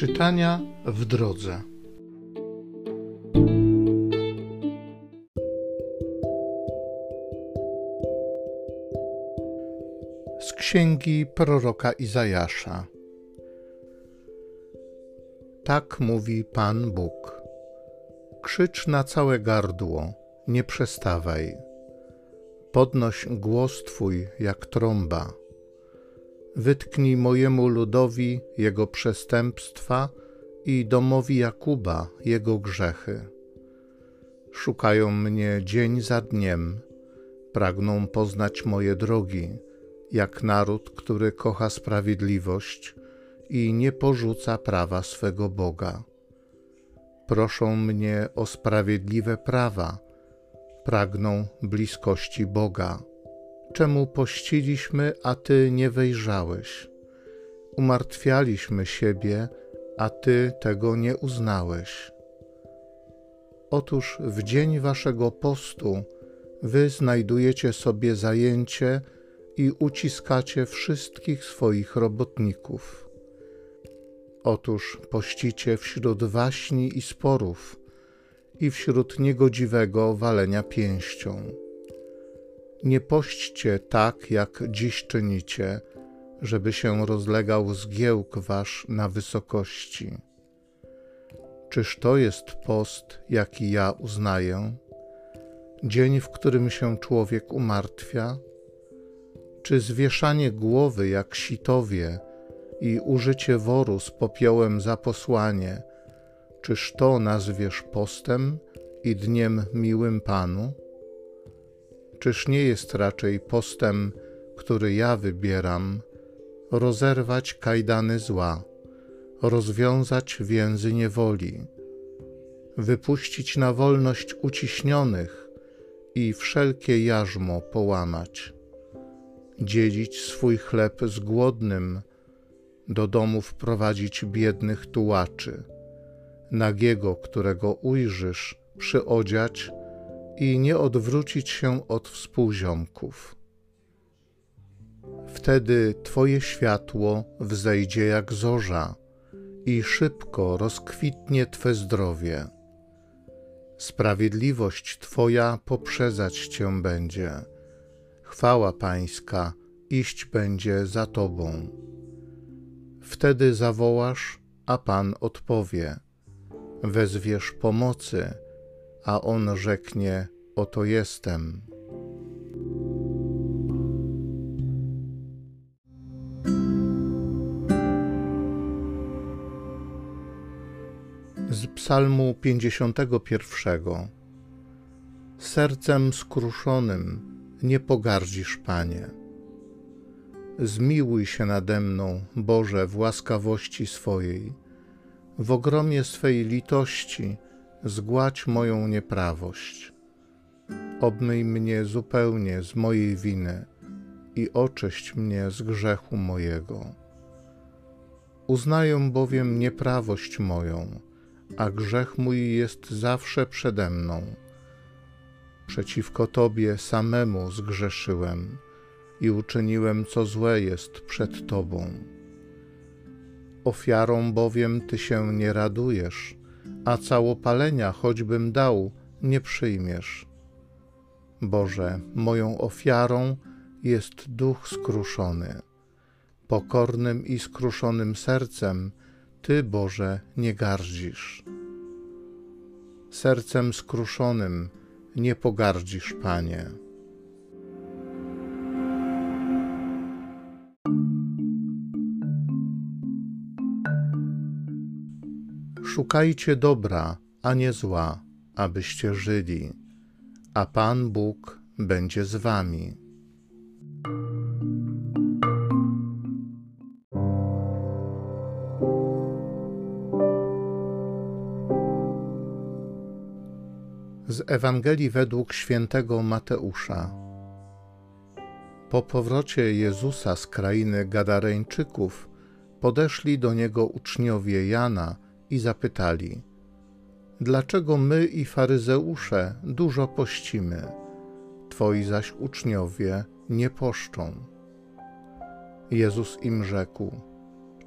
Czytania w drodze. Z księgi proroka Izajasza. Tak mówi Pan Bóg. Krzycz na całe gardło, nie przestawaj. Podnoś głos Twój jak trąba Wytknij mojemu ludowi jego przestępstwa i domowi Jakuba jego grzechy. Szukają mnie dzień za dniem, pragną poznać moje drogi, jak naród, który kocha sprawiedliwość i nie porzuca prawa swego Boga. Proszą mnie o sprawiedliwe prawa, pragną bliskości Boga czemu pościliśmy, a Ty nie wejrzałeś? Umartwialiśmy siebie, a Ty tego nie uznałeś. Otóż w dzień Waszego postu Wy znajdujecie sobie zajęcie i uciskacie wszystkich swoich robotników. Otóż pościcie wśród waśni i sporów i wśród niegodziwego walenia pięścią nie pośćcie tak, jak dziś czynicie, żeby się rozlegał zgiełk wasz na wysokości. Czyż to jest post, jaki ja uznaję? Dzień, w którym się człowiek umartwia? Czy zwieszanie głowy jak sitowie i użycie woru z popiołem za posłanie, czyż to nazwiesz postem i dniem miłym Panu? Czyż nie jest raczej postem, który ja wybieram, rozerwać kajdany zła, rozwiązać więzy niewoli, wypuścić na wolność uciśnionych i wszelkie jarzmo połamać, dzielić swój chleb z głodnym, do domu wprowadzić biednych tułaczy, nagiego, którego ujrzysz, przyodziać i nie odwrócić się od współziomków. Wtedy Twoje światło wzejdzie jak zorza i szybko rozkwitnie Twe zdrowie. Sprawiedliwość Twoja poprzedzać Cię będzie. Chwała Pańska iść będzie za Tobą. Wtedy zawołasz, a Pan odpowie. Wezwiesz pomocy, a on rzeknie: Oto jestem. Z Psalmu 51. Sercem skruszonym nie pogardzisz, Panie. Zmiłuj się nade mną, Boże, w łaskawości swojej, w ogromie swej litości zgładź moją nieprawość. Obmyj mnie zupełnie z mojej winy i oczyść mnie z grzechu mojego. Uznaję bowiem nieprawość moją, a grzech mój jest zawsze przede mną. Przeciwko Tobie samemu zgrzeszyłem i uczyniłem, co złe jest przed Tobą. Ofiarą bowiem Ty się nie radujesz, a całopalenia choćbym dał, nie przyjmiesz. Boże, moją ofiarą jest duch skruszony. Pokornym i skruszonym sercem Ty, Boże, nie gardzisz. Sercem skruszonym nie pogardzisz, Panie. Szukajcie dobra, a nie zła, abyście żyli, a Pan Bóg będzie z wami. Z Ewangelii według świętego Mateusza. Po powrocie Jezusa z krainy Gadareńczyków podeszli do niego uczniowie Jana i zapytali: Dlaczego my i faryzeusze dużo pościmy, twoi zaś uczniowie nie poszczą? Jezus im rzekł: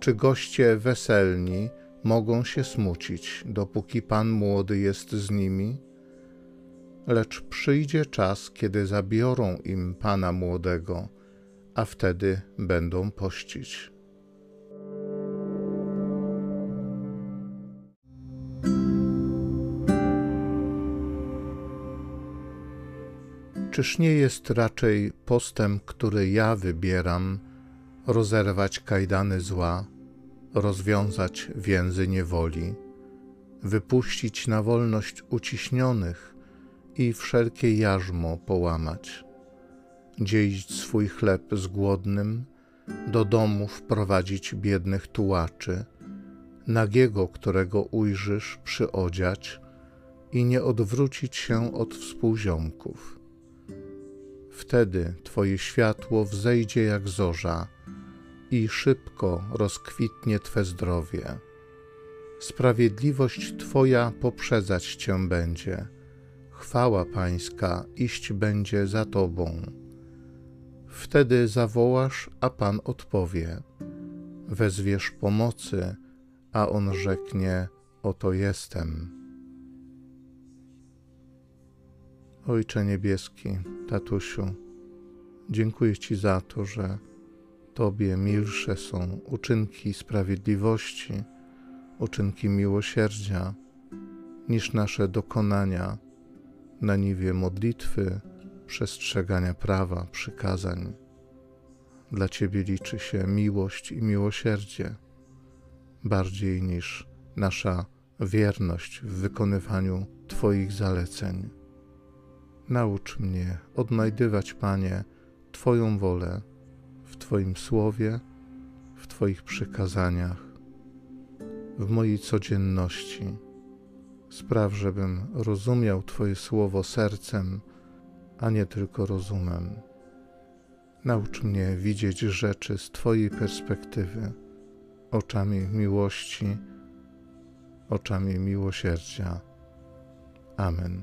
Czy goście weselni mogą się smucić, dopóki Pan młody jest z nimi, lecz przyjdzie czas, kiedy zabiorą im Pana młodego, a wtedy będą pościć. Czyż nie jest raczej postem, który ja wybieram, rozerwać kajdany zła, rozwiązać więzy niewoli, wypuścić na wolność uciśnionych i wszelkie jarzmo połamać, dzielić swój chleb z głodnym, do domu wprowadzić biednych tułaczy, nagiego, którego ujrzysz, przyodziać i nie odwrócić się od współziomków Wtedy Twoje światło wzejdzie jak zorza i szybko rozkwitnie Twe zdrowie. Sprawiedliwość Twoja poprzedzać Cię będzie, chwała Pańska iść będzie za Tobą. Wtedy zawołasz, a Pan odpowie. Wezwiesz pomocy, a On rzeknie: Oto jestem. Ojcze Niebieski, tatusiu, dziękuję Ci za to, że Tobie milsze są uczynki sprawiedliwości, uczynki miłosierdzia, niż nasze dokonania na niwie modlitwy, przestrzegania prawa, przykazań. Dla Ciebie liczy się miłość i miłosierdzie, bardziej niż nasza wierność w wykonywaniu Twoich zaleceń. Naucz mnie odnajdywać, Panie, Twoją wolę w Twoim słowie, w Twoich przykazaniach, w mojej codzienności. Spraw, żebym rozumiał Twoje słowo sercem, a nie tylko rozumem. Naucz mnie widzieć rzeczy z Twojej perspektywy, oczami miłości, oczami miłosierdzia. Amen.